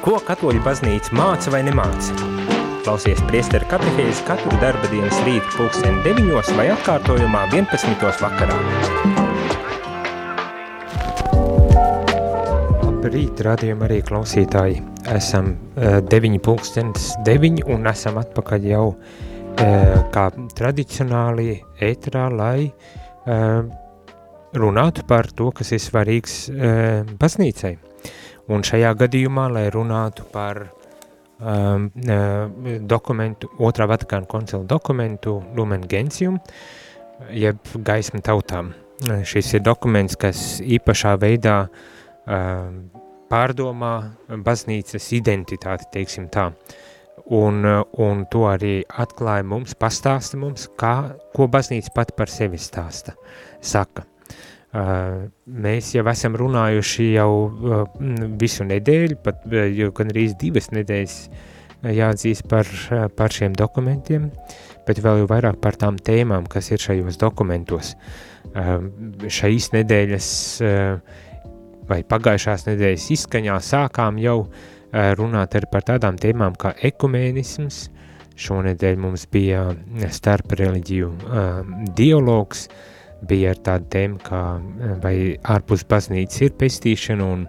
Ko katoļu baznīca māca vai nemāca? Klausies priesteru katehēzi katru darba dienas rītu pulksteni 9 vai atkārtojumā 11. vakarā. Labrīt, radījumi arī klausītāji. Esam uh, 9 pulkstenis 9 un esam atpakaļ jau uh, kā tradicionāli ētrā, lai uh, runātu par to, kas ir svarīgs baznīcai. Un šajā gadījumā, lai runātu par um, dokumentu, otrā Vatikāna koncila dokumentu Lumen Gentium, jeb gaisma tautām. Šis ir dokuments, kas īpašā veidā uh, pārdomā baznīcas identitāti, teiksim tā. Un, un to arī atklāja mums, pastāsta mums, kā, ko baznīca pat par sevi stāsta, saka. Mēs jau esam runājuši jau visu nedēļu, pat gan arī divas nedēļas jāatzīst par, par šiem dokumentiem, bet vēl jau vairāk par tām tēmām, kas ir šajos dokumentos. Šīs nedēļas vai pagājušās nedēļas izskaņā sākām jau runāt arī par tādām tēmām kā ekumēnisms, šonedēļ mums bija starp reliģiju dialogs, uh, bija ar tādu tēmu, kā vai ārpus baznīcas ir pestīšana un,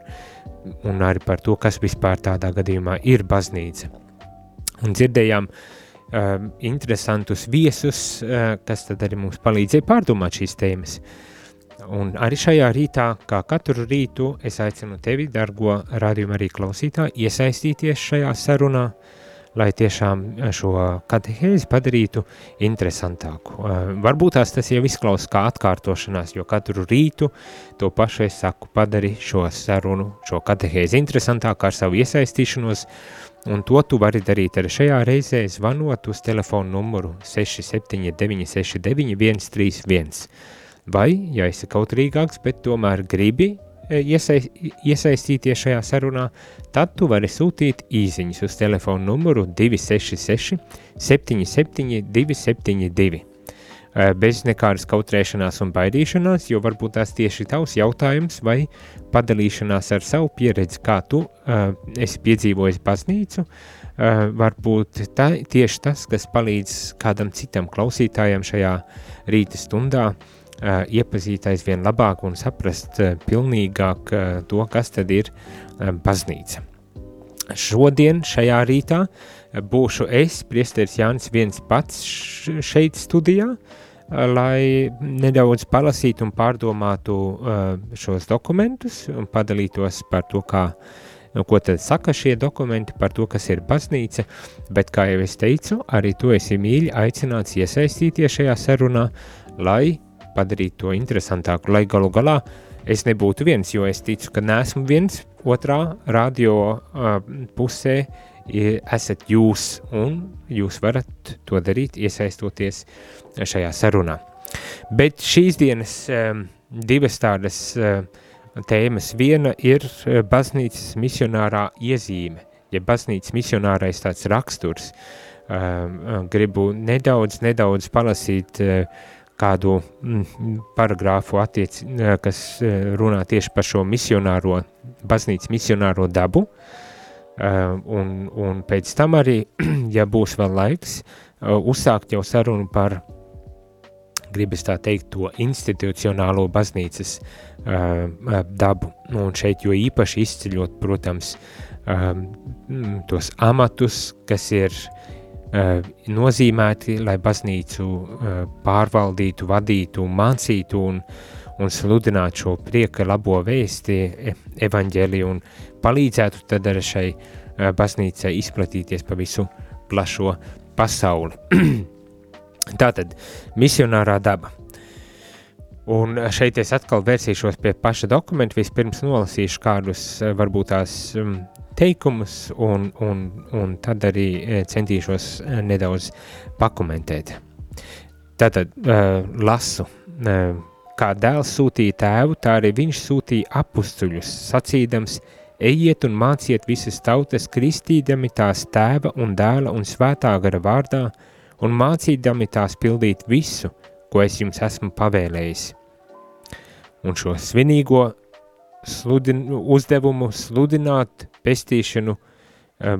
un arī par to, kas vispār tādā gadījumā ir baznīca. Un dzirdējām uh, interesantus viesus, uh, kas tad arī mums palīdzēja pārdomāt šīs tēmas. Un arī šajā rītā, kā katru rītu, es aicinu tevi, dargo rādījumu arī klausītā, iesaistīties šajā sarunā, uh, lai tiešām eh, šo katehēzi padarītu interesantāku. Eh, varbūt tās tas jau izklausās kā atkārtošanās, jo katru rītu to pašu es saku, padari šo sarunu, šo katehēzi interesantāku ar savu iesaistīšanos, un to tu vari darīt arī šajā reizē zvanot uz telefonu numuru 67969 131. Vai, ja esi kautrīgāks, bet tomēr gribi iesaistīties šajā sarunā, tad tu vari sūtīt īsiņas uz telefonu numuru 266 77 272. Bez nekādas kautrēšanās un baidīšanās, jo varbūt tās tieši tavs jautājums vai padalīšanās ar savu pieredzi, kā tu uh, esi piedzīvojis baznīcu, uh, varbūt tā, tieši tas, kas palīdz kādam citam klausītājam šajā rīta stundā uh, uh, iepazīt aizvien labāk un saprast uh, pilnīgāk uh, to, kas tad ir uh, baznīca. Šodien, šajā rītā, būšu es, priesteris Jānis, viens pats šeit studijā, lai nedaudz palasītu un pārdomātu šos dokumentus un padalītos par to, kā, nu, ko tad saka šie dokumenti par to, kas ir baznīca, bet, kā jau es teicu, arī tu esi mīļi aicināts iesaistīties šajā sarunā, lai padarīt to interesantāku, lai galu galā es nebūtu viens, jo es ticu, ka neesmu viens, otrā radio uh, pusē esat jūs, un jūs varat to darīt, iesaistoties šajā sarunā. Bet šīs dienas um, divas tādas uh, tēmas, viena ir baznīcas misionārā iezīme, ja baznīcas misionārais tāds raksturs, uh, gribu nedaudz, nedaudz palasīt uh, kādu mm, paragrāfu, attiec, kas runā tieši par šo misionāro, baznīcas misionāro dabu, un, un pēc tam arī, ja būs vēl laiks, uzsākt jau sarunu par, gribas tā teikt, to institucionālo baznīcas dabu, un šeit jo īpaši izceļot, protams, tos amatus, kas ir Eh, nozīmēti, lai baznīcu eh, pārvaldītu, vadītu, mācītu un, un sludinātu šo prieka labo vēsti, e, evaņģēliju un palīdzētu tad arī šai eh, baznīcai izplatīties pa visu plašo pasauli. Tātad, misionārā daba. Un šeit es atkal vērsīšos pie paša dokumenta, vispirms nolasīšu kādus varbūt tās um, teikumus, un, un, un tad arī e, centīšos e, nedaudz pakomentēt. Tātad uh, lasu, uh, kā dēls sūtīja tēvu, tā arī viņš sūtīja apstuļus, sacīdams, ejiet un māciet visas tautas, kristīdami tās tēva un dēla un svētā gara vārdā, un mācīdami tās pildīt visu, ko es jums esmu pavēlējis. Un šo svinīgo sludin, uzdevumu sludināt pestīšanu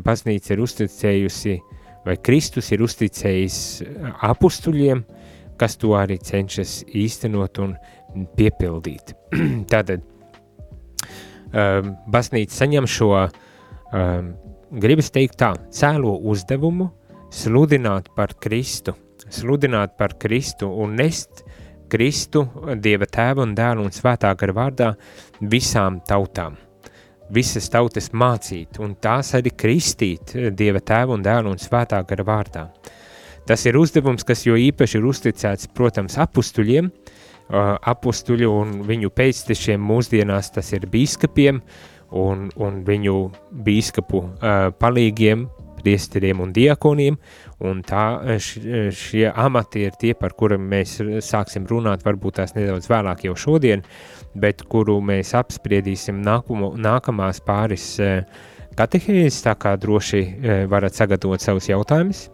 baznīca ir uzticējusi, vai Kristus ir uzticējis apustuļiem, kas to arī cenšas īstenot un piepildīt. Tātad um, baznīca saņem šo, gribas teikt tā, cēlo uzdevumu sludināt par Kristu, sludināt par Kristu un nest Kristu, Dieva tēva un dēla un svētā gara vārdā visām tautām. Visas tautas mācīt un tās arī kristīt Dieva tēva un dēla un svētā gara vārdā. Tas ir uzdevums, kas jo īpaši ir uzticēts, protams, apustuļiem, apustuļu un viņu pēctešiem mūsdienās tas ir bīskapiem un, un viņu bīskapu palīgiem, priesteriem un diakoniem, un tā, šie amati ir tie, par kuriem mēs sāksim runāt varbūt tās nedaudz vēlāk jau šodien, bet kuru mēs apspriedīsim nākumu, nākamās pāris katehēzes, tā kā droši varat sagatavot savus jautājumus,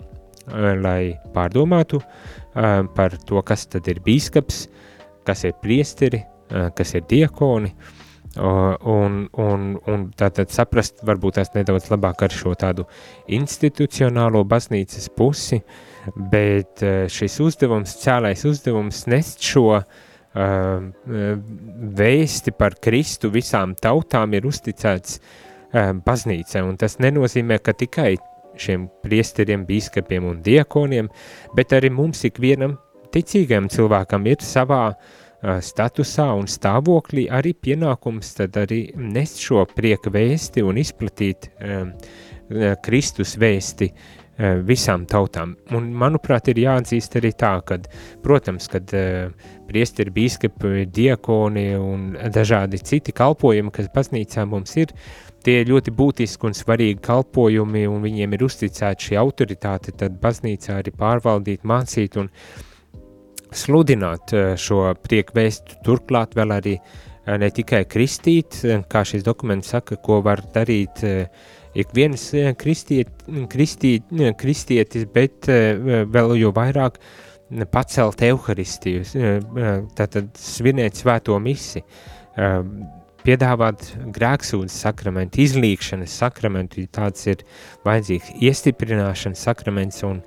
lai pārdomātu par to, kas tad ir bīskaps, kas ir priesteri, kas ir diakoni, un, un, un tātad saprast varbūt tās nedaudz labāk ar šo tādu institucionālo baznīcas pusi, bet šis uzdevums, cēlais uzdevums nest šo uh, vēsti par Kristu visām tautām ir uzticēts baznīcai, un tas nenozīmē, ka tikai šiem priesteriem, bīskapiem un diekoniem, bet arī mums ikvienam ticīgam cilvēkam ir savā uh, statusā un stāvoklī arī pienākums tad arī nest šo prieka vēsti un izplatīt um, Kristus vēsti uh, visām tautām. Un, manuprāt, ir jāatzīst arī tā, ka, protams, kad uh, priesteri, bīskapi, diakoni un dažādi citi kalpojumi, kas baznīcā mums ir, tie ir ļoti būtiski un svarīgi kalpojumi, un viņiem ir uzticēta šī autoritāte, tad baznīcā arī pārvaldīt, mācīt un sludināt eh, šo prieku vēstu, turklāt vēl arī eh, ne tikai kristīt, eh, kā šis dokuments saka, ko var darīt ik viens kristiet, kristīt, kristietis, bet vēl jo vairāk pacelt evaharistiju, tātad svinēt svēto misi, piedāvāt grēksūdzes sakramentu, izlīkšanas sakramentu, tāds ir vajadzīgs, iestiprināšanas sakraments un, un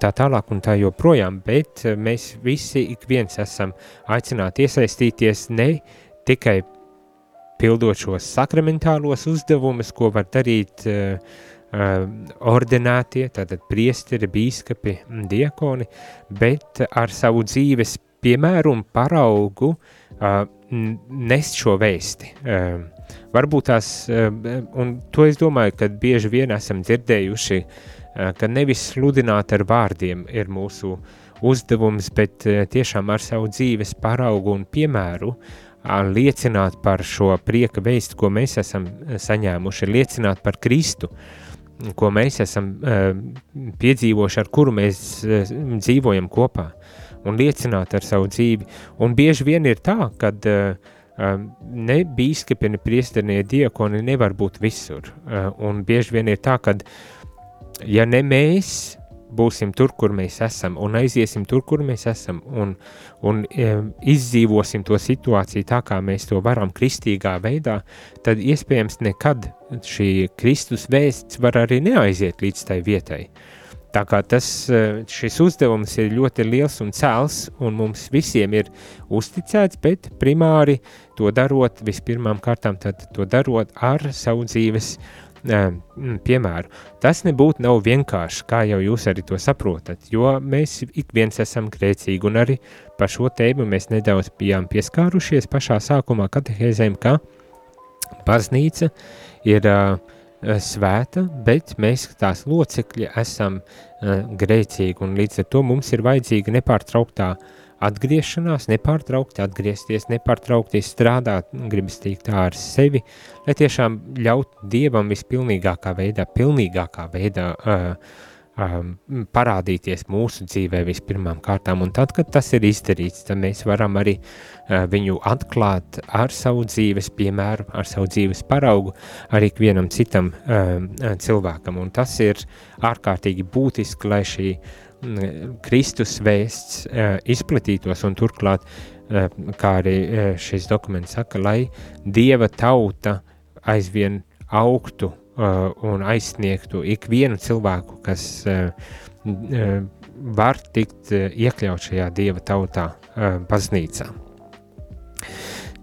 tā tālāk un tā joprojām, bet eh, mēs visi ik viens esam aicināti iesaistīties ne tikai pildot šos sakramentālos uzdevumus, ko var darīt uh, uh, ordinētie, tātad priesteri, bīskapi, diakoni, bet ar savu dzīves piemēru un paraugu uh, nest šo vēsti. Uh, varbūt tās, uh, un to es domāju, ka bieži vien esam dzirdējuši uh, ka nevis sludināt ar vārdiem ir mūsu uzdevums, bet eh, tiešām ar savu dzīves paraugu un piemēru liecināt par šo prieka vēstu, ko mēs esam eh, saņēmuši, liecināt par Kristu, ko mēs esam piedzīvojuši, ar kuru mēs dzīvojam kopā, un liecināt ar savu dzīvi. Un bieži vien ir tā, kad ne bīskapi, ne priestenie diakoni nevar būt visur, un bieži vien ir tā, kad ja ne mēs būsim tur, kur mēs esam, un aiziesim tur, kur mēs esam, un, un e, izdzīvosim to situāciju tā, kā mēs to varam kristīgā veidā, tad iespējams nekad šī Kristus vēsts var arī neaiziet līdz tai vietai. Tā kā tas, e, šis uzdevums ir ļoti liels un cēls, un mums visiem ir uzticēts, bet primāri to darot, vispirmām kārtām tad to darot ar savu dzīves uh, piemēru. Tas nebūtu nav vienkārši, kā jau jūs arī to saprotat, jo mēs ik viens esam grēcīgi, un arī par šo tēmu mēs nedaudz bijām pieskārušies pašā sākumā katehēzēm, ka baznīca ir uh, svēta, bet mēs tās locekļi esam uh, grēcīgi, un līdz ar to mums ir vajadzīga nepārtrauktā uh, atgriešanās, nepārtraukti atgriezties, nepārtraukti strādāt, gribas teikt tā ar sevi, lai tiešām ļaut Dievam vispilnīgākā veidā, pilnīgākā veidā uh, um, parādīties mūsu dzīvē vispirmām kārtām, un tad, kad tas ir izdarīts, tad mēs varam arī uh, viņu atklāt ar savu dzīves piemēru, ar savu dzīves paraugu, arī vienam citam uh, cilvēkam, un tas ir ārkārtīgi būtiski, lai šī uh, Kristus vēsts izplatītos un turklāt, kā arī šis dokuments saka, lai Dieva tauta aizvien augtu un aizsniegtu ikvienu cilvēku, kas var tikt iekļaut šajā Dieva tautā baznīcā.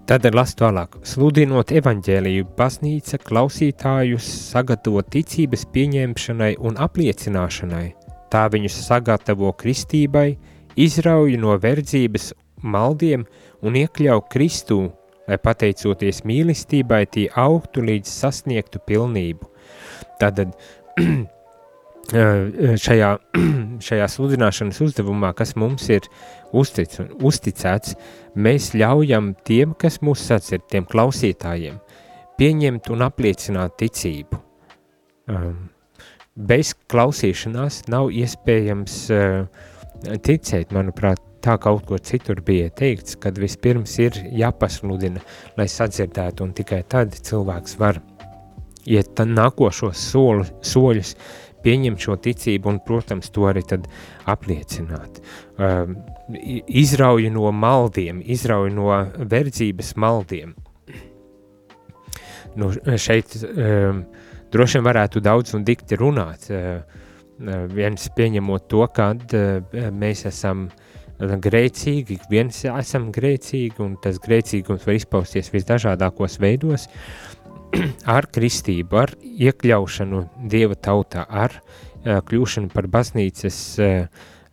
Tad las tālāk. Sludinot evaņģēliju, baznīca klausītājus sagatavo ticības pieņemšanai un apliecināšanai. Tā viņus sagatavo kristībai, izrauj no verdzības maldiem un iekļauj Kristū, lai pateicoties mīlestībai tie augtu līdz sasniegtu pilnību. Tātad šajā, šajā sludināšanas uzdevumā, kas mums ir uztic, uzticēts, mēs ļaujam tiem, kas mūs sacir, tiem klausītājiem, pieņemt un apliecināt ticību. Um, bez klausīšanās nav iespējams uh, ticēt, manuprāt, tā kaut ko citur bija teikts, kad vispirms ir jāpasludina, lai sadzirdētu, un tikai tad cilvēks var iet nākošos soli, soļus, pieņemt šo ticību un, protams, to arī tad apliecināt. Um, izrauj no maldiem, izrauj no verdzības maldiem. Nu, šeit um, droši vien varētu daudz un dikti runāt, uh, uh viens pieņemot to, kad uh, mēs esam grēcīgi, viens esam grēcīgi, un tas grēcīgums var izpausties visdažādākos veidos, ar kristību, ar iekļaušanu Dieva tautā, ar kļūšanu par baznīcas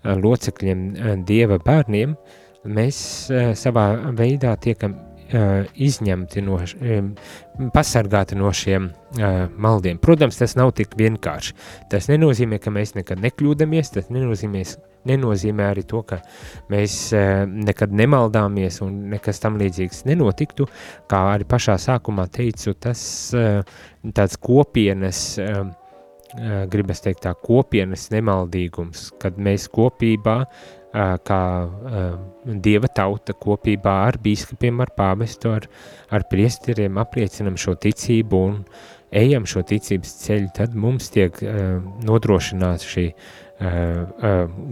locekļiem, Dieva bērniem, mēs savā veidā tiekam izņemti no, pasargāti no šiem uh, maldiem. Protams, tas nav tik vienkārši. Tas nenozīmē, ka mēs nekad nekļūdamies, tas nenozīmē, nenozīmē arī to, ka mēs uh, nekad nemaldāmies un nekas tam līdzīgs nenotiktu. Kā arī pašā sākumā teicu, tas tāds kopienas, gribas teikt tā, kopienas nemaldīgums, kad mēs kopībā kā dieva tauta kopībā ar bīskapiem, ar pāvestu, ar, ar priesteriem apliecinam šo ticību un ejam šo ticības ceļu, tad mums tiek nodrošināta šī,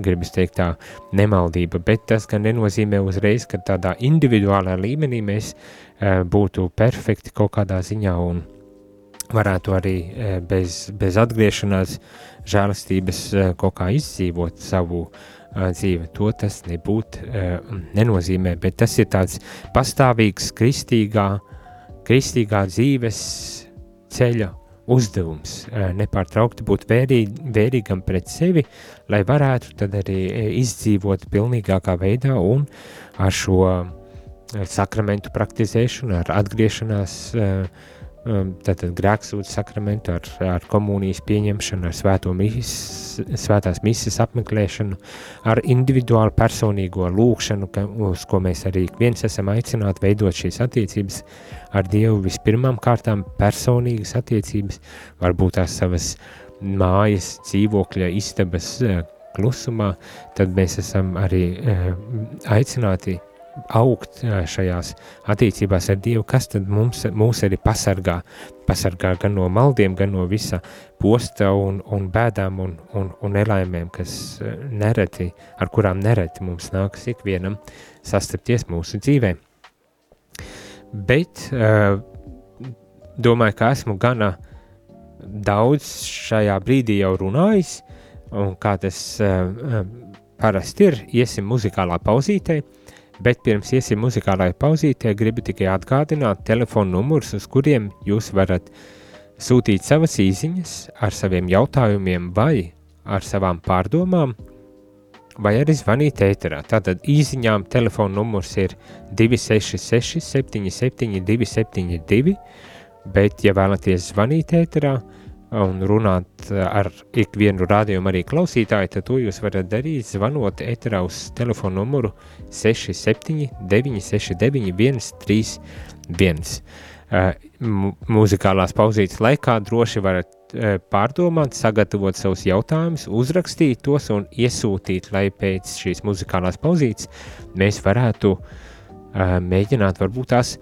gribas teikt tā, nemaldība, bet tas gan nenozīmē uzreiz, ka tādā individuālā līmenī mēs būtu perfekti kaut kādā ziņā un varētu arī bez, bez atgriešanās žēlastības kaut kā izdzīvot savu uh, dzīve. To tas nebūt, nenozīmē, bet tas ir tāds pastāvīgs kristīgā, kristīgā dzīves ceļa uzdevums. Nepārtraukti būt vērīg, vērīgam pret sevi, lai varētu tad arī izdzīvot pilnīgākā veidā un ar šo sakramentu praktizēšanu, ar atgriešanās uh, tātad um, grēksūdzes sakramentu, ar, ar komunijas pieņemšanu, ar mis, svētās misijas apmeklēšanu, ar individuālu personīgo lūkšanu, ka, uz ko mēs arī viens esam aicināti veidot šīs attiecības ar Dievu vispirmām kārtām personīgas attiecības, varbūt tās savas mājas, dzīvokļa, istabas eh, klusumā, tad mēs esam arī eh, aicināti augt šajās attiecībās ar Dievu, kas tad mums, mūs arī pasargā, pasargā gan no maldiem, gan no visa posta un, un bēdām un, un, un nelaimēm, kas nereti, ar kurām nereti mums nākas ikvienam sastapties mūsu dzīvē. Bet domāju, ka esmu gana daudz šajā brīdī jau runājis, un kā tas parasti ir, iesim muzikālā pauzītē, Bet pirms iesim muzikālajā pauzītē, gribu tikai atgādināt telefonu numurus, uz kuriem jūs varat sūtīt savas īsiņas ar saviem jautājumiem vai ar savām pārdomām, vai arī zvanīt ēterā. Tātad īsiņām telefona numurs ir 266 77 272, bet, ja vēlaties zvanīt ēterā, un runāt ar ikvienu rādījumu arī klausītāju, tad to jūs varat darīt zvanot eterā uz telefonu numuru 67 969 131. Mūzikālās pauzītes laikā droši varat uh, pārdomāt, sagatavot savus jautājumus, uzrakstīt tos un iesūtīt, lai pēc šīs muzikālās pauzītes mēs varētu uh, mēģināt varbūt tās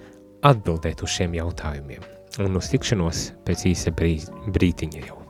atbildēt uz šiem jautājumiem un uz tikšanos pēc īsa brītiņa jau.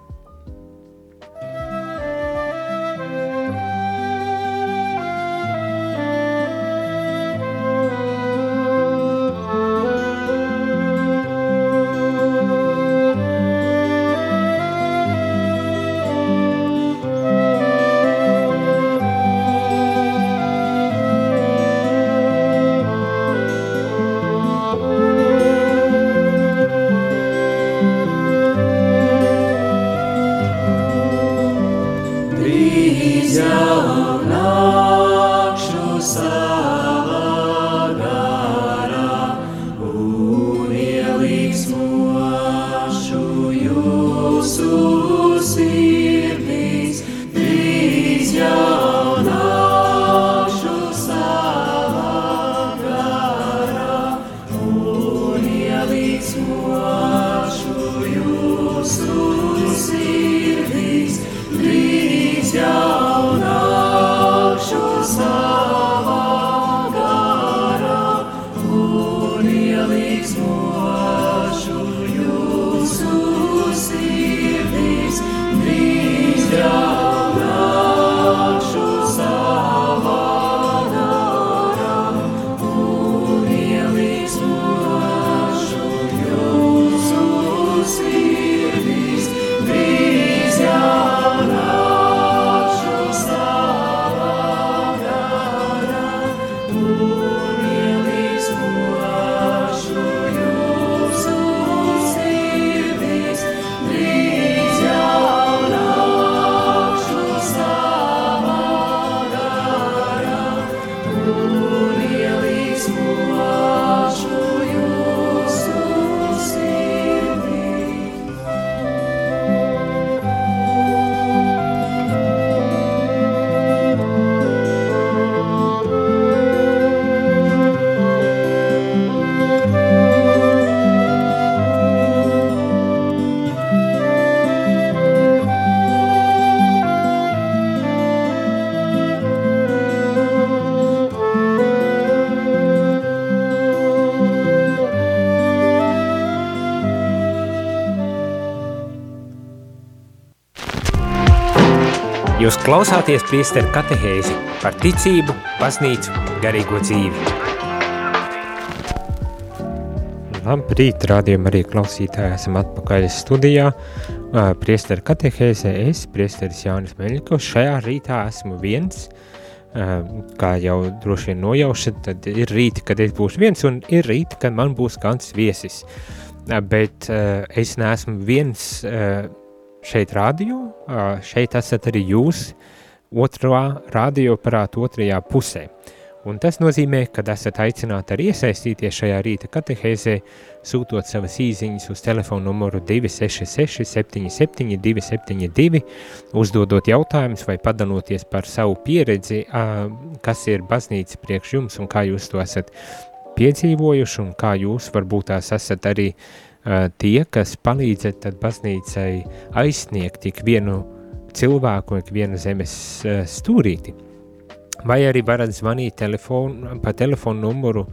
Ooh. Jūs klausāties priesteru katehēzi par ticību, baznīcu, garīgo dzīvi. Labrīt, rādījumi arī klausītāji, esam atpakaļ studijā. Priesteru katehēzē es, priesteris Jānis Meļikovs, šajā rītā esmu viens, kā jau droši vien nojaušat, tad ir rīti, kad es būšu viens, un ir rīti, kad man būs kāds viesis. Bet es neesmu viens šeit rādio, šeit esat arī jūs otrā radioaparāta otrajā pusē. Un tas nozīmē, ka esat aicināti arī iesaistīties šajā rīta katehēzē, sūtot savas īziņas uz telefonu numuru 266 77 272, uzdodot jautājumus vai padanoties par savu pieredzi, kas ir baznīca priekš jums un kā jūs to esat piedzīvojuši un kā jūs varbūt tās esat arī uh, tie, kas palīdzat tad baznīcai aizsniegt ikvienu cilvēku, ikvienu zemes stūrīti. Vai arī varat zvanīt telefonu, pa telefonu numuru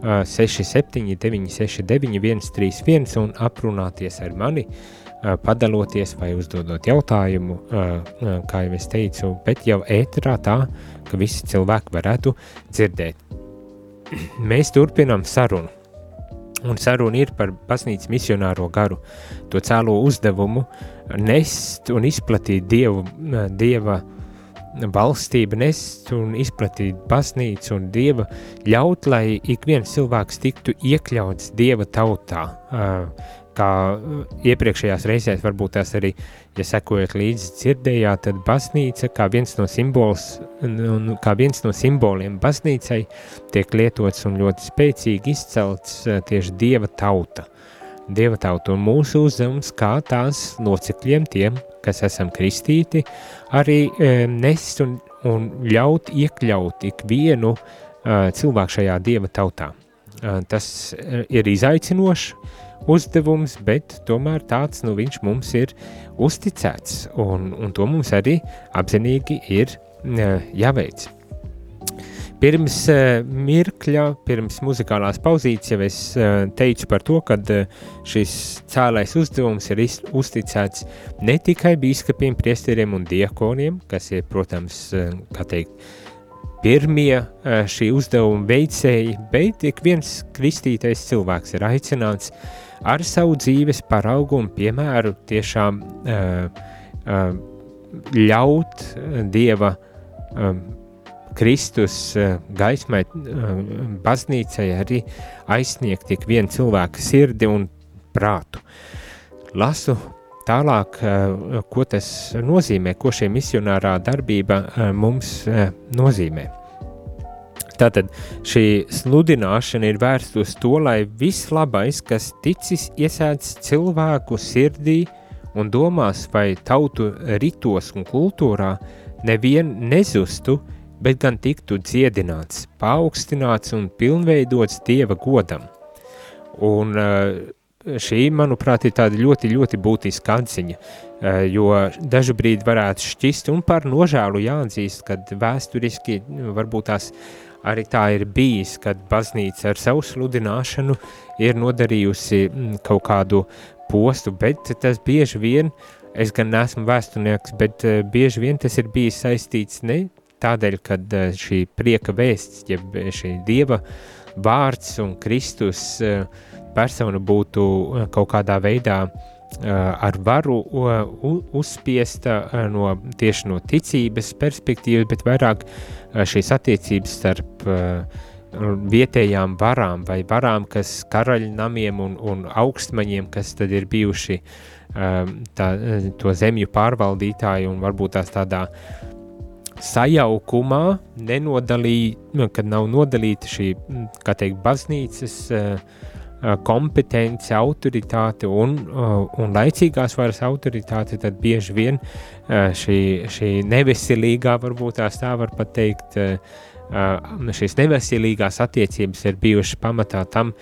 67969 131 un aprunāties ar mani, padaloties vai uzdodot jautājumu, kā jau es teicu, bet jau ēterā tā, ka visi cilvēki varētu dzirdēt. Mēs turpinām sarunu Un saruna ir par baznīcas misionāro garu, to cēlo uzdevumu nest un izplatīt dievu, dieva valstību, nest un izplatīt baznīcu un dieva ļaut, lai ik viens cilvēks tiktu iekļauts dieva tautā, kā iepriekšējās reizēs varbūt tās arī Ja sekojat līdzi dzirdējāt, tad baznīca kā viens no simbols, un kā viens no simboliem baznīcai tiek lietots un ļoti spēcīgi izcelts eh, tieši Dieva tauta. Dieva tauta un mūsu uzdevums kā tās locekļiem, tiem, kas esam kristīti, arī e, nest un, un ļaut iekļaut ikvienu e, cilvēku šajā Dieva tautā. E, tas ir izaicinoši, uzdevums, bet tomēr tāds nu, viņš mums ir uzticēts, un, un to mums arī apzinīgi ir jāveic. Pirms uh, mirkļa, pirms muzikālās pauzītes, jau es uh, teicu par to, ka šis cēlais uzdevums ir uzticēts ne tikai biskupiem, priesteriem un diekoniem, kas ir, protams, kā teikt, pirmie uh, šī uzdevuma veicēji, bet ik viens kristītais cilvēks ir aicināts ar savu dzīves paraugu un piemēru tiešām uh, uh, ļaut Dieva Kristus gaismai, baznīcai arī aizsniegt tik vienu cilvēku sirdi un prātu. Lasu tālāk, uh, ko tas nozīmē, ko šī misionārā darbība uh, mums uh, nozīmē. Tātad šī sludināšana ir vērsta uz to, lai viss labais, kas ticis iesēdz cilvēku sirdī un domās vai tautu ritos un kultūrā, nevien nezustu, bet gan tiktu dziedināts, paaugstināts un pilnveidots Dieva godam. Un šī, manuprāt, ir tāda ļoti, ļoti būtiska atziņa, jo dažu brīdi varētu šķist un par nožēlu jāatzīst, kad vēsturiski nu, varbūt tās arī tā ir bijis, kad baznīca ar savu sludināšanu ir nodarījusi mm, kaut kādu postu, bet tas bieži vien, es gan neesmu vēsturnieks, bet bieži vien tas ir bijis saistīts ne tādēļ, kad šī prieka vēsts, ja šī dieva vārds un Kristus uh, persona būtu eh, kaut kādā veidā eh, ar varu uzspiesta eh, no, tieši no ticības perspektīvas, bet vairāk šīs attiecības starp vietējām varām vai varām, kas karaļnamiem un, un augstmaņiem, kas tad ir bijuši tā, to zemju pārvaldītāji un varbūt tās tādā sajaukumā nenodalīja, nu, kad nav nodalīta šī, kā teikt, baznīcas uh, kompetence, autoritāte un, eh, un laicīgās varas autoritāte, tad bieži vien eh, šī, šī neveselīgā, varbūt tā var teikt, šīs neveselīgās attiecības ir bijušas pamatā tam,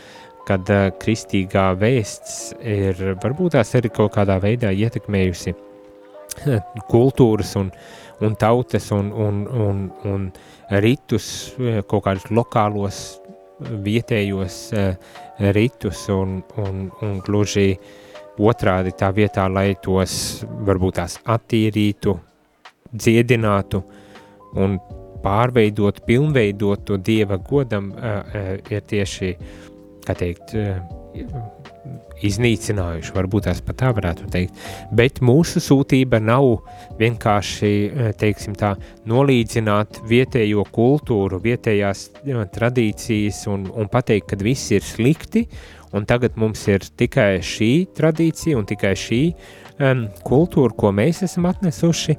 kad kristīgā vēsts ir varbūt tās arī kaut kādā veidā ietekmējusi kultūras un, un tautas un, un, un, un ritus, kaut kādus lokālos vietējos uh, ritus un, un, un gluži otrādi tā vietā, lai tos varbūt tās attīrītu, dziedinātu un pārveidot, pilnveidot to Dieva godam, ir tieši, kā teikt, iznīcinājuši, varbūt tās pat tā varētu teikt, bet mūsu sūtība nav vienkārši, eh, tā, nolīdzināt vietējo kultūru, vietējās jā, tradīcijas un, un pateikt, ka viss ir slikti, un tagad mums ir tikai šī tradīcija un tikai šī um, kultūra, ko mēs esam atnesuši,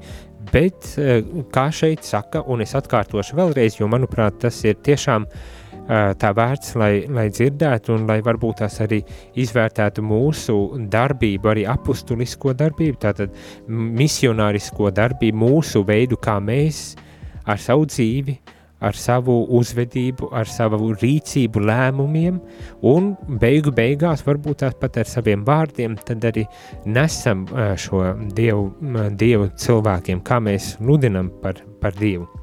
bet, uh, kā šeit saka, un es atkārtošu vēlreiz, jo, manuprāt, tas ir tiešām uh, tā vērts, lai, lai dzirdētu un lai varbūt tās arī izvērtētu mūsu darbību, arī apustulisko darbību, tātad misionārisko darbību, mūsu veidu, kā mēs ar savu dzīvi, ar savu uzvedību, ar savu rīcību, lēmumiem, un beigu beigās, varbūt tās pat ar saviem vārdiem, tad arī nesam šo dievu, dievu cilvēkiem, kā mēs nudinam par, par Dievu.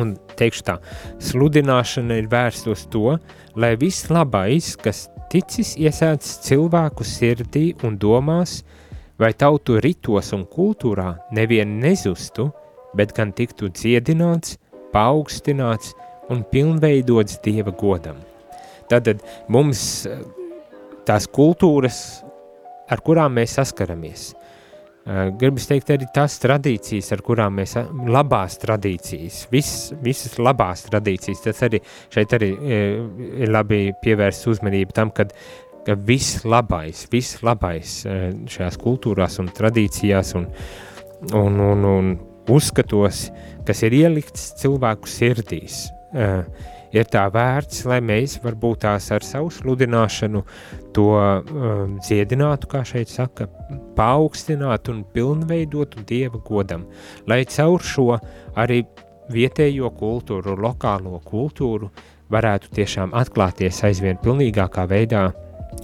Un teikšu tā, sludināšana ir vērsta uz to, lai viss labais, kas ticis iesēdz cilvēku sirdī un domās, vai tautu ritos un kultūrā nevien nezustu, bet gan tiktu dziedināts, paaugstināts un pilnveidots Dieva godam. Tātad mums tās kultūras, ar kurām mēs saskaramies, Eh, gribas teikt, arī tās tradīcijas, ar kurām mēs, labās tradīcijas, vis, visas labās tradīcijas, tas arī šeit arī eh, ir labi pievērst uzmanību tam, kad ka viss labais, viss labais eh, šajās kultūrās un tradīcijās un, un, un, un uzskatos, kas ir ielikts cilvēku sirdīs, ir tā vērts, lai mēs varbūt tās ar savu sludināšanu to um, dziedinātu, kā šeit saka, paaugstinātu un pilnveidotu Dieva godam, lai caur šo arī vietējo kultūru, lokālo kultūru varētu tiešām atklāties aizvien pilnīgākā veidā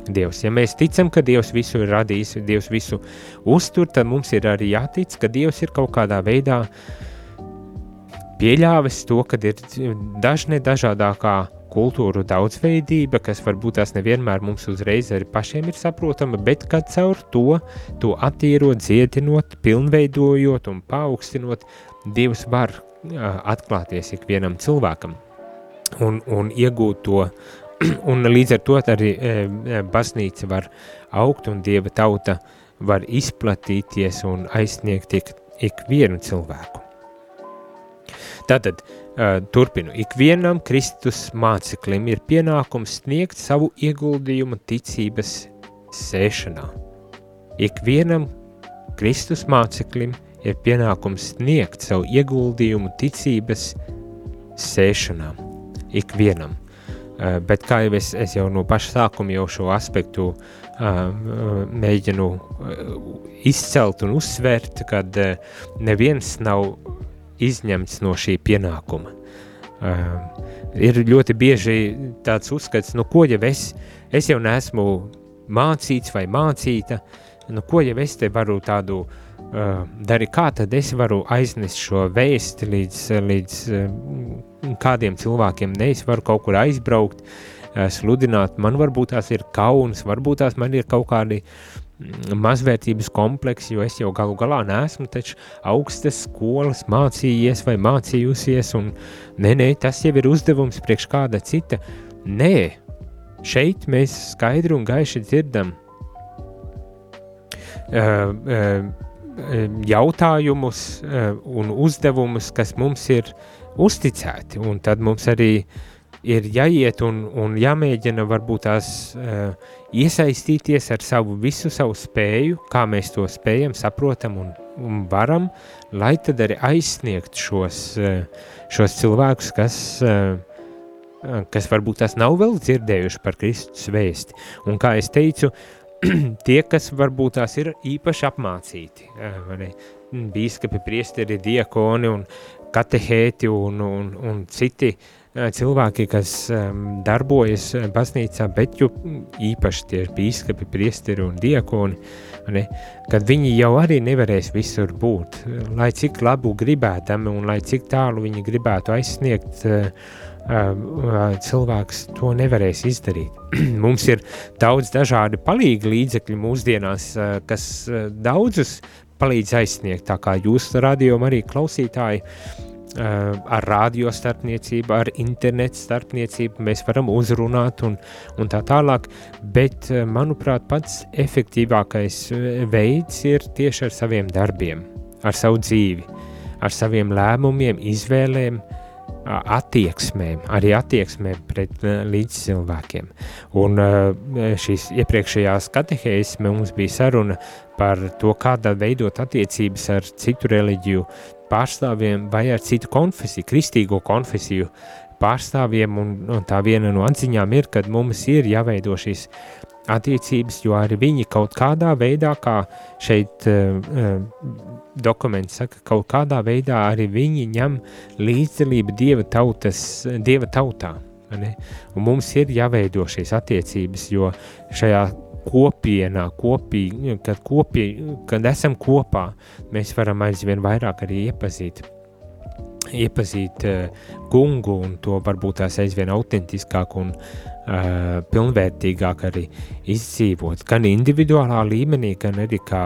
Dievs. Ja mēs ticam, ka Dievs visu ir radījis, Dievs visu uztur, tad mums ir arī jātic, ka Dievs ir kaut kādā veidā uh, pieļāvis to, ka ir dažne dažādākā kultūru daudzveidība, kas varbūt tās nevienmēr mums uzreiz arī pašiem ir saprotama, bet kad caur to, to attīrot, dziedinot, pilnveidojot un paaugstinot, Dievs var atklāties ikvienam cilvēkam un, un iegūt to, un līdz ar to arī baznīca var augt un Dieva tauta var izplatīties un aizsniegt ik, ikvienu cilvēku. Tātad, uh, turpinu, ikvienam Kristus māceklim ir pienākums sniegt savu ieguldījumu ticības sēšanā. Ikvienam Kristus māceklim ir pienākums sniegt savu ieguldījumu ticības sēšanā. ikvienam. Uh, bet kā jau es, es jau no paša sākuma jau šo aspektu uh, mēģinu uh, izcelt un uzsvērt, kad neviens nav izņemts no šī pienākuma. Uh, ir ļoti bieži tāds uzskats, nu ko jau es, es jau neesmu mācīts vai mācīta, nu ko jau es te varu tādu uh, uh, dari, kā tad es varu aiznest šo vēsti līdz, līdz uh, kādiem cilvēkiem, ne es varu kaut kur aizbraukt, uh, sludināt, man varbūt tās ir kauns, varbūt tās man ir kaut kādi mm, mazvērtības kompleksi, jo es jau galu galā neesmu augstas skolas mācījies vai mācījusies, un nē, nē, tas jau ir uzdevums priekš kāda cita. Nē, šeit mēs skaidri un gaiši dzirdam, uh, uh, jautājumus un uzdevumus, kas mums ir uzticēti, un tad mums arī ir jāiet un, un jāmēģina varbūt tās uh, iesaistīties ar savu visu savu spēju, kā mēs to spējam, saprotam un, un varam, lai tad arī aizsniegt šos, uh, šos cilvēkus, kas, uh, kas varbūt tās nav vēl dzirdējuši par Kristus vēsti. Un kā es teicu, uh, tie, kas varbūt tās ir īpaši apmācīti, bīskapi, priesteri, diakoni un katehēti un, un, un citi cilvēki, kas um, darbojas baznīcā, bet jo īpaši tie ir bīskapi, priesteri un diakoni, ne, kad viņi jau arī nevarēs visur būt, lai cik labu gribētam un lai cik tālu viņi gribētu aizsniegt uh, cilvēks to nevarēs izdarīt. Mums ir daudz dažādi palīgi līdzekļi mūsdienās, kas daudzus palīdz aizsniegt, tā kā jūs radio arī klausītāji, ar radio starpniecību, ar internetu starpniecību mēs varam uzrunāt un, un tā tālāk, bet, manuprāt, pats efektīvākais veids ir tieši ar saviem darbiem, ar savu dzīvi, ar saviem lēmumiem, izvēlēm, attieksmēm, arī attieksmēm pret līdzcilvēkiem. Un šīs iepriekšējās katehēs mums bija saruna par to, kādā veidot attiecības ar citu reliģiju pārstāvjiem vai ar citu konfesiju, kristīgo konfesiju pārstāvjiem, un, un tā viena no atziņām ir, kad mums ir jāveido šīs attiecības, jo arī viņi kaut kādā veidā, kā šeit uh, dokuments saka, kaut kādā veidā arī viņi ņem līdzdalību dieva, tautas, dieva tautā. Ne? Un mums ir jāveido šīs attiecības, jo šajā kopienā, kopī, kad, kopī, kad esam kopā, mēs varam aizvien vairāk arī iepazīt iepazīt uh, kungu un to varbūt tās aizvien autentiskāk un uh, pilnvērtīgāk arī izdzīvot, gan individuālā līmenī, gan arī kā,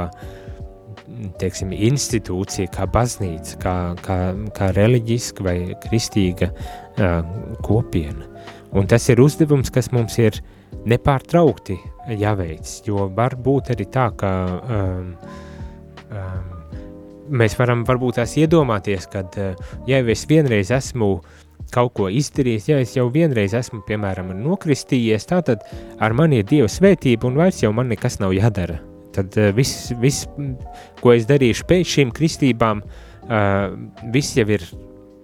teiksim, institūcija, kā baznīca, kā, kā, kā reliģiska vai kristīga uh, kopiena. Un tas ir uzdevums, kas mums ir nepārtraukti jāveic, jo var būt arī tā, ka um, um, mēs varam varbūt tās iedomāties, kad, ja es vienreiz esmu uh, kaut ko izdarījis, ja es jau vienreiz esmu, piemēram, nokristījies, tātad ar mani ir Dieva svētība un vairs jau man nekas nav jādara. Tad uh, viss, vis, ko es darīšu pēc šīm kristībām, uh, viss jau ir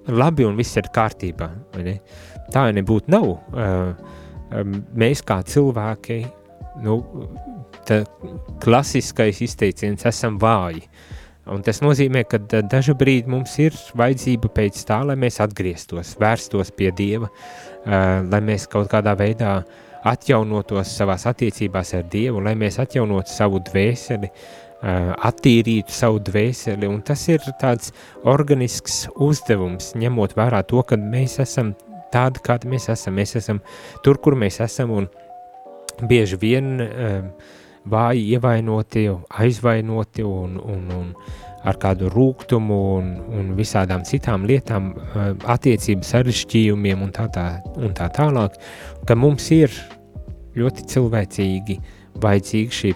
labi un viss ir kārtībā. Ne? Tā nebūtu nav. Uh, mēs kā cilvēki, nu, klasiskais izteiciens, esam vāji. Un tas nozīmē, ka dažu brīdi mums ir vajadzība pēc tā, lai mēs atgrieztos, vērstos pie Dieva, uh, lai mēs kaut kādā veidā atjaunotos savās attiecībās ar Dievu, lai mēs atjaunotu savu dvēseli, uh, attīrītu savu dvēseli, un tas ir tāds organisks uzdevums, ņemot vērā to, ka mēs esam tādi, kādi mēs esam, mēs esam tur, kur mēs esam, un bieži vien uh, vāji ievainoti, aizvainoti un, un, un ar kādu rūkumu un, un visādām citām lietām, eh, attiecību sarežģījumiem un tā, tā, un tā tālāk, ka mums ir ļoti cilvēcīgi vajadzīga šī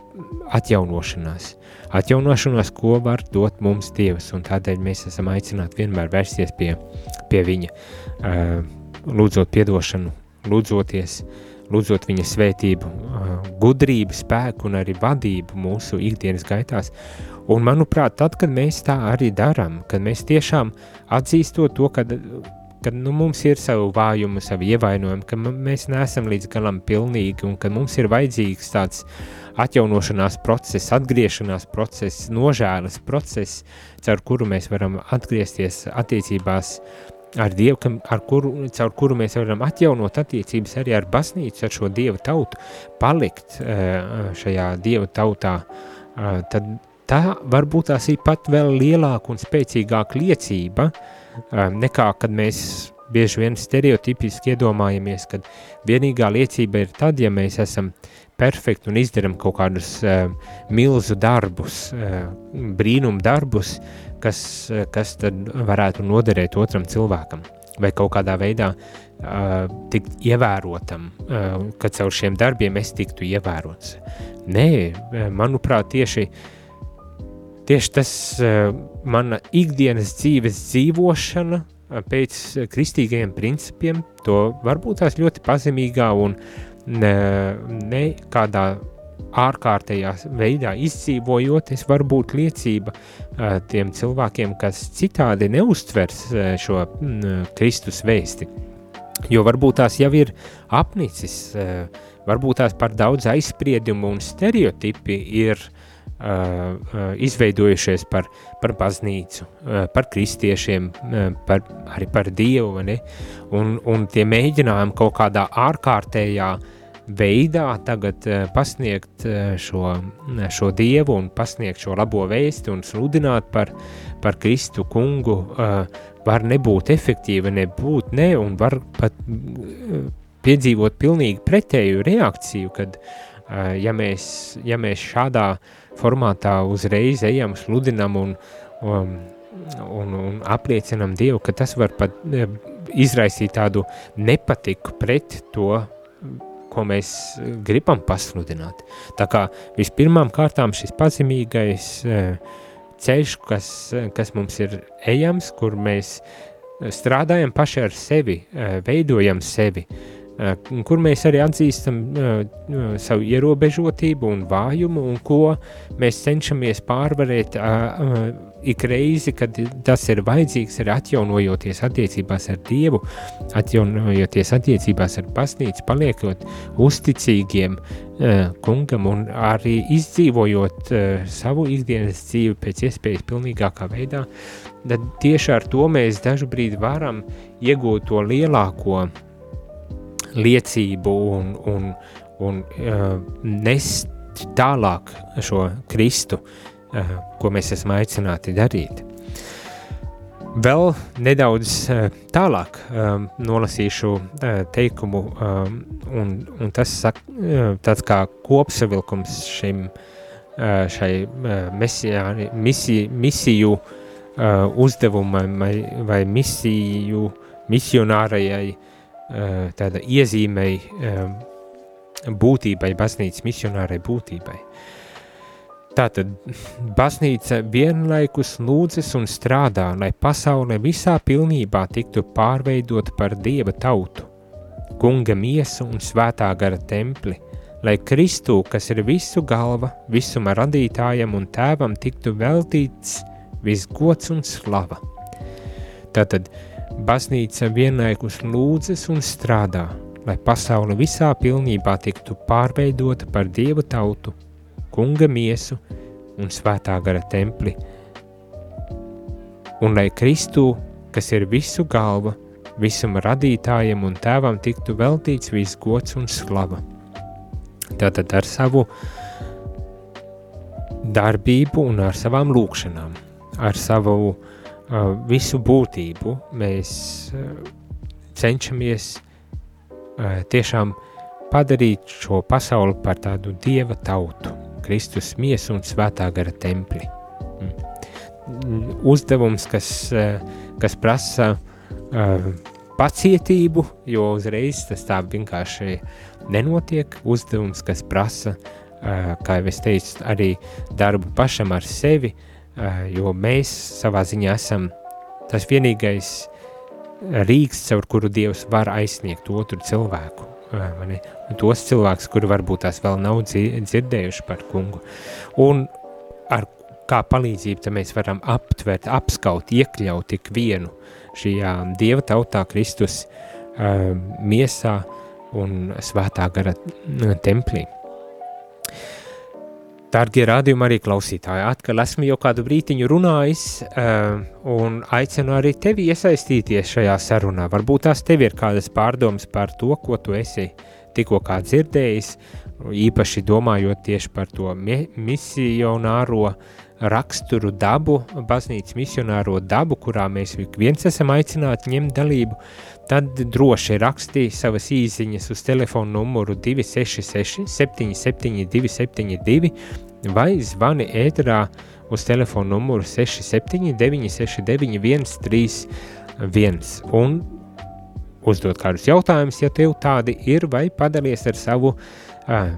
atjaunošanās. Atjaunošanās, ko var dot mums Dievs, un tādēļ mēs esam aicināti vienmēr vērsties pie, pie Viņa, eh, lūdzot piedošanu, lūdzoties, uh, lūdzot viņa svētību, gudrību, spēku un arī vadību mūsu ikdienas gaitās. Un manuprāt, tad, kad mēs tā arī darām, kad mēs tiešām atzīstot to, ka kad nu, mums ir savu vājumu, savu ievainojumu, ka mēs neesam līdz galam pilnīgi un ka mums ir vajadzīgs tāds atjaunošanās process, atgriešanās process, nožēlas process, caur kuru mēs varam atgriezties attiecībās ar Dievu, ka, ar kuru, caur kuru mēs varam atjaunot attiecības arī ar baznīcu, ar šo Dieva tautu, palikt uh, šajā Dieva tautā, uh, tad tā varbūt tās ir pat vēl lielāka un spēcīgāka liecība uh, nekā, kad mēs bieži vien stereotipiski iedomājamies, ka vienīgā liecība ir tad, ja mēs esam perfekti un izdarām kaut kādus uh, milzu darbus, uh, brīnumu darbus, uh, kas tad varētu noderēt otram cilvēkam vai kaut kādā veidā uh, tikt ievērotam, uh, ka caur šiem darbiem es tiktu ievērots. Nē, manuprāt, tieši Tieši tas uh, mana ikdienas dzīves dzīvošana pēc kristīgajiem principiem, to varbūt tās ļoti pazemīgā un ne, ne kādā ārkārtējā veidā izdzīvojot, es varu būt liecība uh, tiem cilvēkiem, kas citādi neustvers uh, šo Kristus vēsti. Jo varbūt tās jau ir apnicis, uh, varbūt tās par daudz aizspriedumu un stereotipi ir uh, Uh, uh, izveidojušies par, par baznīcu, uh, par kristiešiem, par, arī par Dievu, ne? un, un tie mēģinājumi kaut kādā ārkārtējā veidā tagad pasniegt šo, šo Dievu un pasniegt šo labo vēsti un sludināt par, par Kristu kungu var nebūt efektīva, nebūt ne, un var pat piedzīvot pilnīgi pretēju reakciju, kad ja mēs, ja mēs šādā formātā uzreiz ejam, sludinam un, un, un, un apliecinam Dievu, ka tas var pat izraisīt tādu nepatiku pret to, ko mēs gribam pasludināt. Tā kā vispirmām kārtām šis pazemīgais e, ceļš, kas, kas mums ir ejams, kur mēs strādājam paši ar sevi, veidojam sevi, Eh, kur mēs arī atzīstam uh, savu ierobežotību un vājumu, un ko mēs cenšamies pārvarēt uh, ik reizi, kad tas ir vajadzīgs, arī atjaunojoties attiecībās ar Dievu, atjaunojoties attiecībās ar baznīcu, paliekot uzticīgiem uh, kungam un arī izdzīvojot uh, savu ikdienas dzīvi pēc iespējas pilnīgākā veidā, tad tieši ar to mēs dažu brīdi varam iegūt to lielāko uh, liecību un, un, un uh, nest tālāk šo Kristu, uh, ko mēs esam aicināti darīt. Vēl nedaudz uh, tālāk um, nolasīšu uh, teikumu, um, un, un tas sak, uh, tāds kā kopsavilkums šim, uh, šai uh, mesijā, misiju, misiju uh, uzdevumam vai, vai misiju misionārajai uh, tāda iezīmei eh, būtībai, baznīcas misionārai būtībai. Tātad baznīca vienlaikus lūdzas un strādā, lai pasaule visā pilnībā tiktu pārveidot par dieva tautu, kunga miesu un svētā gara templi, lai Kristu, kas ir visu galva, visuma radītājam un tēvam, tiktu veltīts visgods un slava. Tātad, uh, Baznīca vienlaikus lūdzas un strādā, lai pasaule visā pilnībā tiktu pārveidota par Dieva tautu, kunga miesu un svētā gara templi, un lai Kristu, kas ir visu galva, visuma radītājam un tēvam tiktu veltīts viss gods un slava. Tātad ar savu darbību un ar savām lūkšanām, ar savu uh, visu būtību mēs cenšamies tiešām padarīt šo pasauli par tādu dieva tautu, Kristus miesu un svētā gara templi. Mm. Uzdevums, kas, kas prasa pacietību, jo uzreiz tas tā vienkārši nenotiek. Uzdevums, kas prasa, kā jau es teicu, arī darbu pašam ar sevi, uh, Eh, jo mēs savā ziņā esam tas vienīgais rīks, caur kuru Dievs var aizsniegt otru cilvēku. Eh, mani, tos cilvēkus, kuri varbūt tās vēl nav dzirdējuši par kungu. Un ar kā palīdzību mēs varam aptvert, apskaut, iekļaut ik vienu šajā Dieva tautā Kristus miesā un svētā gara templī. Dārgie rādījumi arī klausītāji, atkal esmu jau kādu brītiņu runājis uh, un aicinu arī tevi iesaistīties šajā sarunā. Varbūt tās tev ir kādas pārdomas par to, ko tu esi tikko dzirdējis, īpaši domājot tieši par to misionāro raksturu dabu, baznīcas misionāro dabu, kurā mēs viens esam aicināti ņemt dalību, tad droši rakstī savas īziņas uz telefonu numuru 266 77 272 vai zvani ēterā uz telefonu numuru 67 969 131 un uzdot kādus jautājumus, ja tev tādi ir, vai padalies ar savu uh,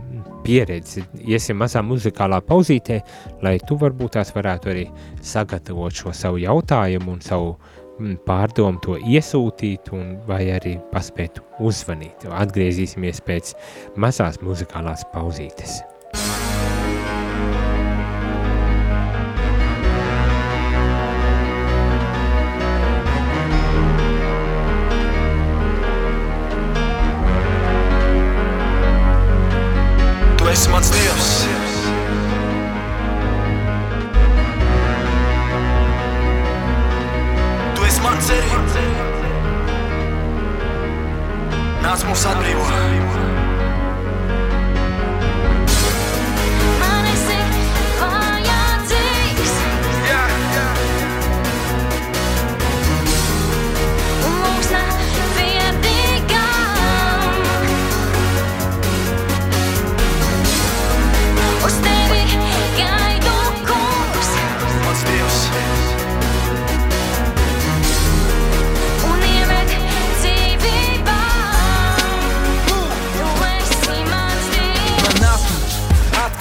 pieredzi. Iesim mazā muzikālā pauzītē, lai tu varbūt tās varētu arī sagatavot šo savu jautājumu un savu mm, pārdomu to iesūtīt vai arī paspēt uzvanīt. Atgriezīsimies pēc mazās muzikālās pauzītes.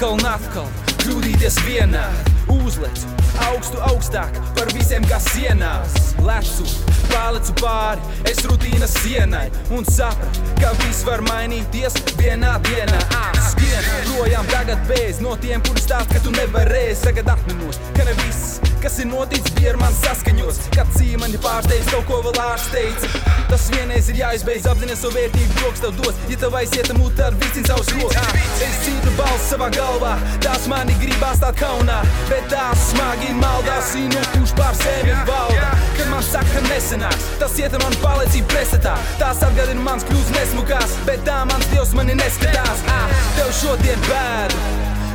Atkal un atkal kļūdīties vienā. Uzlecu augstu, augstāk par visiem, kas sienās. Lecu, pārlecu pāri, es rutīnas sienai un sapratu, ka viss var mainīties vienā dienā. Skrien projām tagad bez no tiem, kuri stāst, ka tu nevarēsi. Tagad atminos, ka ne viss, kas ir noticis, bija ar mani saskaņos. Kad cīmani pārsteidz kaut ko vēl ārsteidz. Tas vienreiz ir jāizbeidz, apzināties savu vērtību, koks tev dos. Ja tev aiziet mūt ar vicinu savus rokas, es dzirdu balsi savā galvā. Tās mani gribās stāt kaunā, bet tās smagi maldās, zinu, kurš pār sevi valda. Kad man saka, ka nesenāks, tas iet ar manu pārliecību presetā. Tās atgādina mans kļūst nesmukās, bet tā mans dievs mani neskatās. Ah, tev šodien bēdu,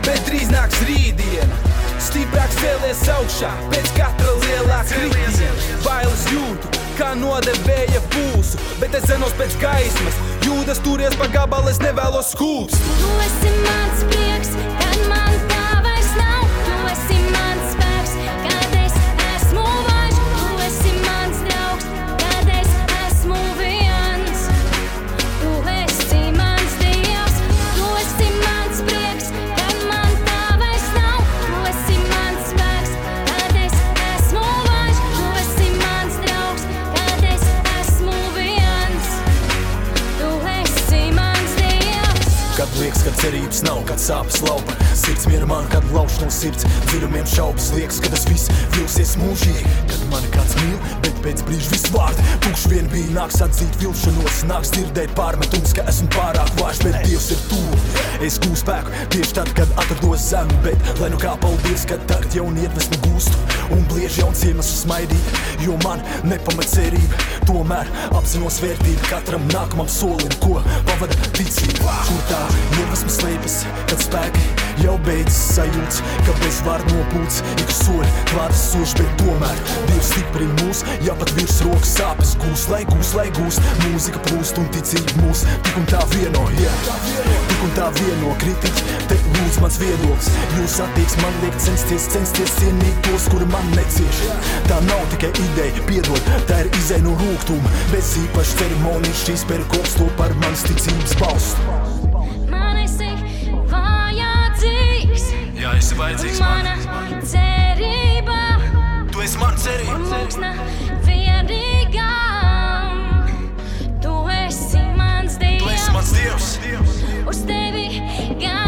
bet drīz nāks rītdiena. Stiprāks cēlies augšā pēc katra lielā kritiena. Bailes jūtu, kā nodevēja pulsu, bet es zenos pēc gaismas. Jūdas turies pa gabalu, es nevēlos skūpst. Tu esi mans prieks, kad man cerības nav, kad sāpes laupa. Sirds miera man, kad lauž no sirds. Dziļumiem šaubas liekas, ka tas viss vilsies mūžīgi mani kāds mīl, bet pēc brīža viss vārdi. Tukš vien bija, nāks atzīt vilšanos Nāks dzirdēt pārmetums, ka esmu pārāk vājš Bet Dievs ir tuvu, es gūstu spēku Tieši tad, kad atrados zem Bet, lai nu kā paldies, kad tagad jaunu iedvesmu gūstu Un bliež jauns iemesls smaidīt Jo man nepamat cerība. Tomēr apzinos vērtību katram nākamam solim Ko pavada ticība. Kur tā iedvesma slēpjas, kad spēki jau beidzas sajūts Ka bez vārdu nopūts ik soļi klātas soši Bet tomēr Dievs stiprina mūs, ja pat virs rokas sāpes gūs Lai gūs, lai gūs, mūzika plūst un ticība mūs. Tik un tā vieno, jā. Tik un tā vieno kritiķi, te lūdz mans viedoklis. Jūs attieksmi man liek censties, censties cienīt tos, kuri man necieš. Tā nav tikai ideja, piedod, tā ir izēja no rūgtuma. Bez īpaši ceremonijas šīs perkops to par manas ticības balstu. Man esi vajadzīgs, Jā, esi vajadzīgs mana cerība, Tu esi man cerība mūksna vienīgām. Tu esi mans Tu esi dievs, mans dievs uz tevi gaidu.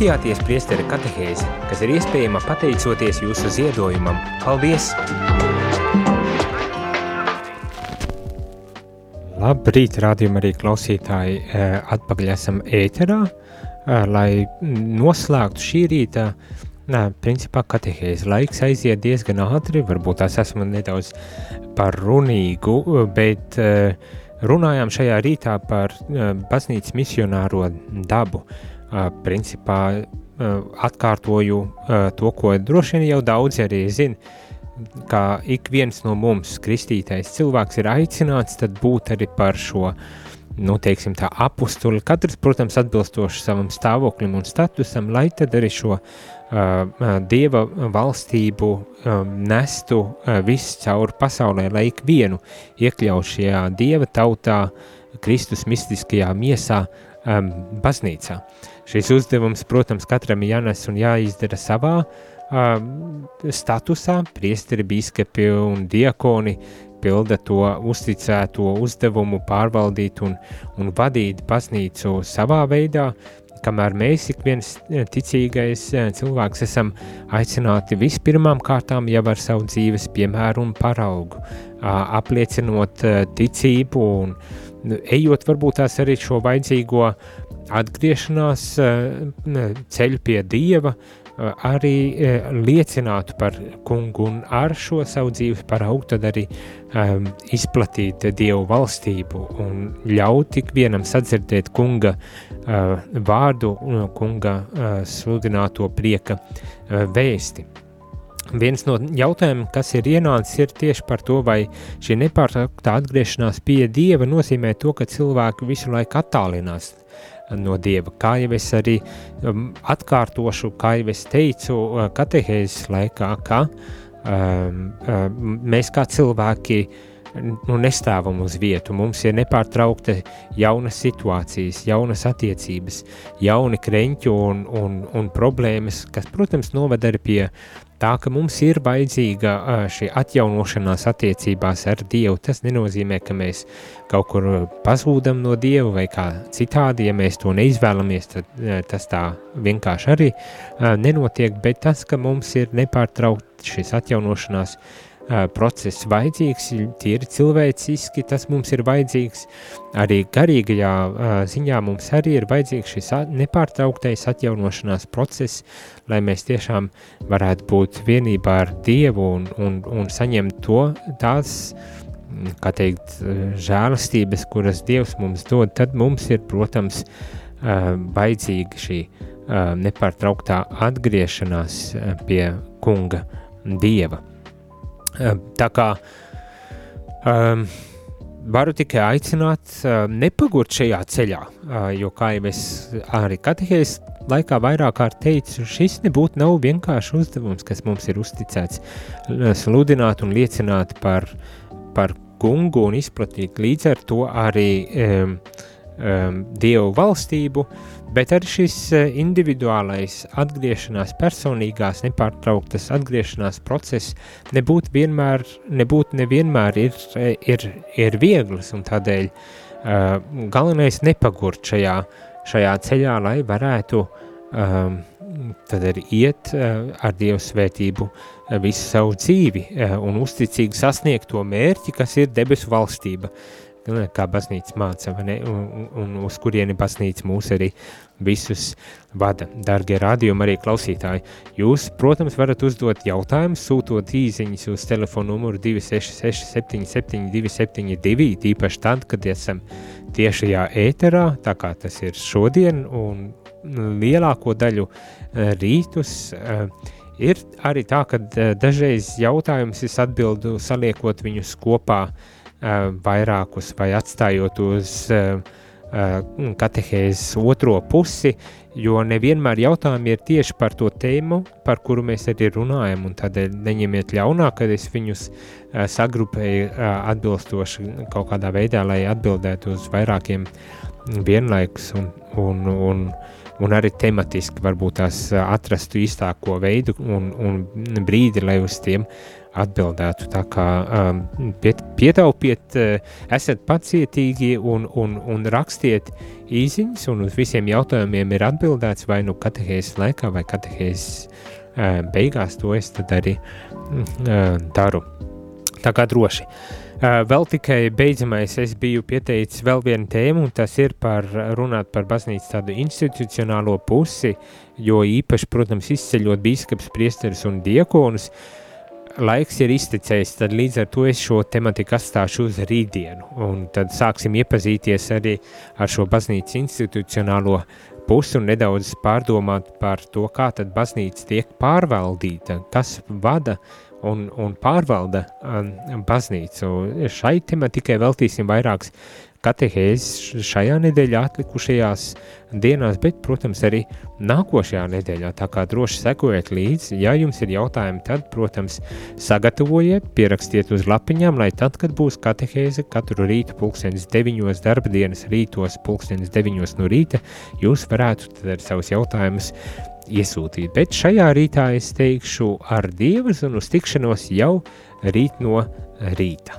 Klausījāties priesteri katehēzi, kas ir iespējama pateicoties jūsu ziedojumam. Paldies! Labrīt, rādījumi arī klausītāji, eh, atpakaļ esam ēterā, eh, lai noslēgtu šī rīta, nē, principā katehēzi. Laiks aiziet diezgan ātri, varbūt tās esmu nedaudz par runīgu, bet eh, runājām šajā rītā par baznīcas misionāro dabu principā atkārtoju to, ko droši vien jau daudzi arī zina, ka ik viens no mums, kristītais cilvēks, ir aicināts būt arī par šo, nu, teiksim, tā apustuli. Katrs, protams, atbilstoši savam stāvoklim un statusam, lai tad arī šo uh, dieva valstību um, nestu uh, viss cauri pasaulē, lai ik vienu iekļaut šajā dieva tautā, Kristus mistiskajā miesā, um, baznīcā. Šis uzdevums, protams, katram jānes un jāizdara savā uh, statusā. Priesteri, biskupi un diakoni pilda to uzticēto uzdevumu pārvaldīt un, un vadīt baznīcu savā veidā, kamēr mēs ik viens ticīgais cilvēks esam aicināti vispirmām kārtām jau ar savu dzīves piemēru un paraugu, apliecinot ticību un ejot varbūt tās arī šo vajadzīgo atgriešanās eh, ceļu pie Dieva, eh, arī eh, liecinātu par kungu un ar šo savu dzīves paraugu tad arī um, izplatīt Dievu valstību un ļaut tik vienam sadzirdēt kunga uh, vārdu, kunga uh, sludināto prieka uh, vēsti. Viens no jautājumiem, kas ir ienācis, ir tieši par to, vai šī nepārtraukta atgriešanās pie Dieva nozīmē to, ka cilvēki visu laiku attālinās no Dieva. Kā jau es arī um, atkārtošu, kā jau es teicu uh, katehēzes laikā, ka um, um, mēs kā cilvēki nu, nestāvam uz vietu. Mums ir nepārtraukta jaunas situācijas, jaunas attiecības, jauni kreņķi un, un, un problēmas, kas, protams, noved arī pie Tā ka mums ir vajadzīga šī atjaunošanās attiecībās ar Dievu, tas nenozīmē, ka mēs kaut kur pazūdam no Dieva vai kā citādi, ja mēs to neizvēlamies, tad tas tā vienkārši arī nenotiek, bet tas, ka mums ir nepārtraukt šis atjaunošanās process vajadzīgs, tīri cilvēciski tas mums ir vajadzīgs, arī garīgajā ziņā mums arī ir vajadzīgs šis nepārtrauktais atjaunošanās process, lai mēs tiešām varētu būt vienībā ar Dievu un, un, un saņemt to tās, kā teikt, žēlastības, kuras Dievs mums dod, tad mums ir, protams, vajadzīga šī nepārtrauktā atgriešanās pie kunga Dieva. Tā kā um, varu tikai aicināt um, nepagurt šajā ceļā, uh, jo, kā jau es arī katehēs laikā vairāk kārt teicu, šis nebūtu nav vienkārši uzdevums, kas mums ir uzticēts, sludināt un liecināt par, par kungu un izplatīt. Līdz ar to arī um, um, Dievu valstību, bet arī šis uh, individuālais atgriešanās, personīgās, nepārtrauktas atgriešanās process nebūtu vienmēr, nebūtu nevienmēr ir, ir, ir viegls, un tādēļ uh, galvenais nepagurt šajā, šajā ceļā, lai varētu um, tad arī iet uh, ar Dievu svētību uh, visu savu dzīvi uh, un uzticīgi sasniegt to mērķi, kas ir debesu valstība. Uh, kā baznīca māca, un, un, un uz kurieni baznīca mūs arī visus vada. Dargie rādījumi arī klausītāji, jūs, protams, varat uzdot jautājumus, sūtot īziņas uz telefonu numuru 266 77 272, tīpaši tad, kad esam tiešajā ēterā, tā kā tas ir šodien, un lielāko daļu eh, rītus uh, ir arī tā, ka uh, dažreiz jautājums es atbildu saliekot viņus kopā uh, Eh, vairākus vai atstājot uz eh, eh, katehēzes otro pusi, jo nevienmēr jautājumi ir tieši par to tēmu, par kuru mēs arī runājam, un tādēļ neņemiet ļaunā, kad es viņus sagrupēju atbilstoši kaut kādā veidā, lai atbildētu uz vairākiem vienlaikus, un, un, un un arī tematiski varbūt tās atrastu īstāko veidu un, un brīdi, lai uz tiem atbildētu. Tā kā um, piet, pietaupiet, uh, esat pacietīgi un, un, un rakstiet īsiņas, un uz visiem jautājumiem ir atbildēts vai nu katehēzes laikā vai katehēzes uh, beigās, to es tad arī uh, daru. Tā kā droši. Uh, vēl tikai beidzamais es biju pieteicis vēl vienu tēmu, un tas ir par runāt par baznīcas tādu institucionālo pusi, jo īpaši, protams, izceļot bīskaps, priesteris un diekonus, uh, laiks ir iztecējis, tad līdz ar to es šo tematiku atstāšu uz rītdienu, un tad sāksim iepazīties arī ar šo baznīcas institucionālo pusi un nedaudz pārdomāt par to, kā tad baznīca tiek pārvaldīta, kas vada un, un pārvalda um, baznīcu. Šai tematikai veltīsim vairākas katehēzes šajā nedēļā atlikušajās dienās, bet, protams, arī nākošajā nedēļā. Tā kā droši sekojiet līdzi, ja jums ir jautājumi, tad, protams, sagatavojiet, pierakstiet uz lapiņām, lai tad, kad būs katehēze katru rītu pulkstenis deviņos darba dienas rītos pulkstenis deviņos no rīta, jūs varētu tad ar savus jautājumus iesūtīt. Bet šajā rītā es teikšu ar Dievas un uz tikšanos jau rīt no rīta.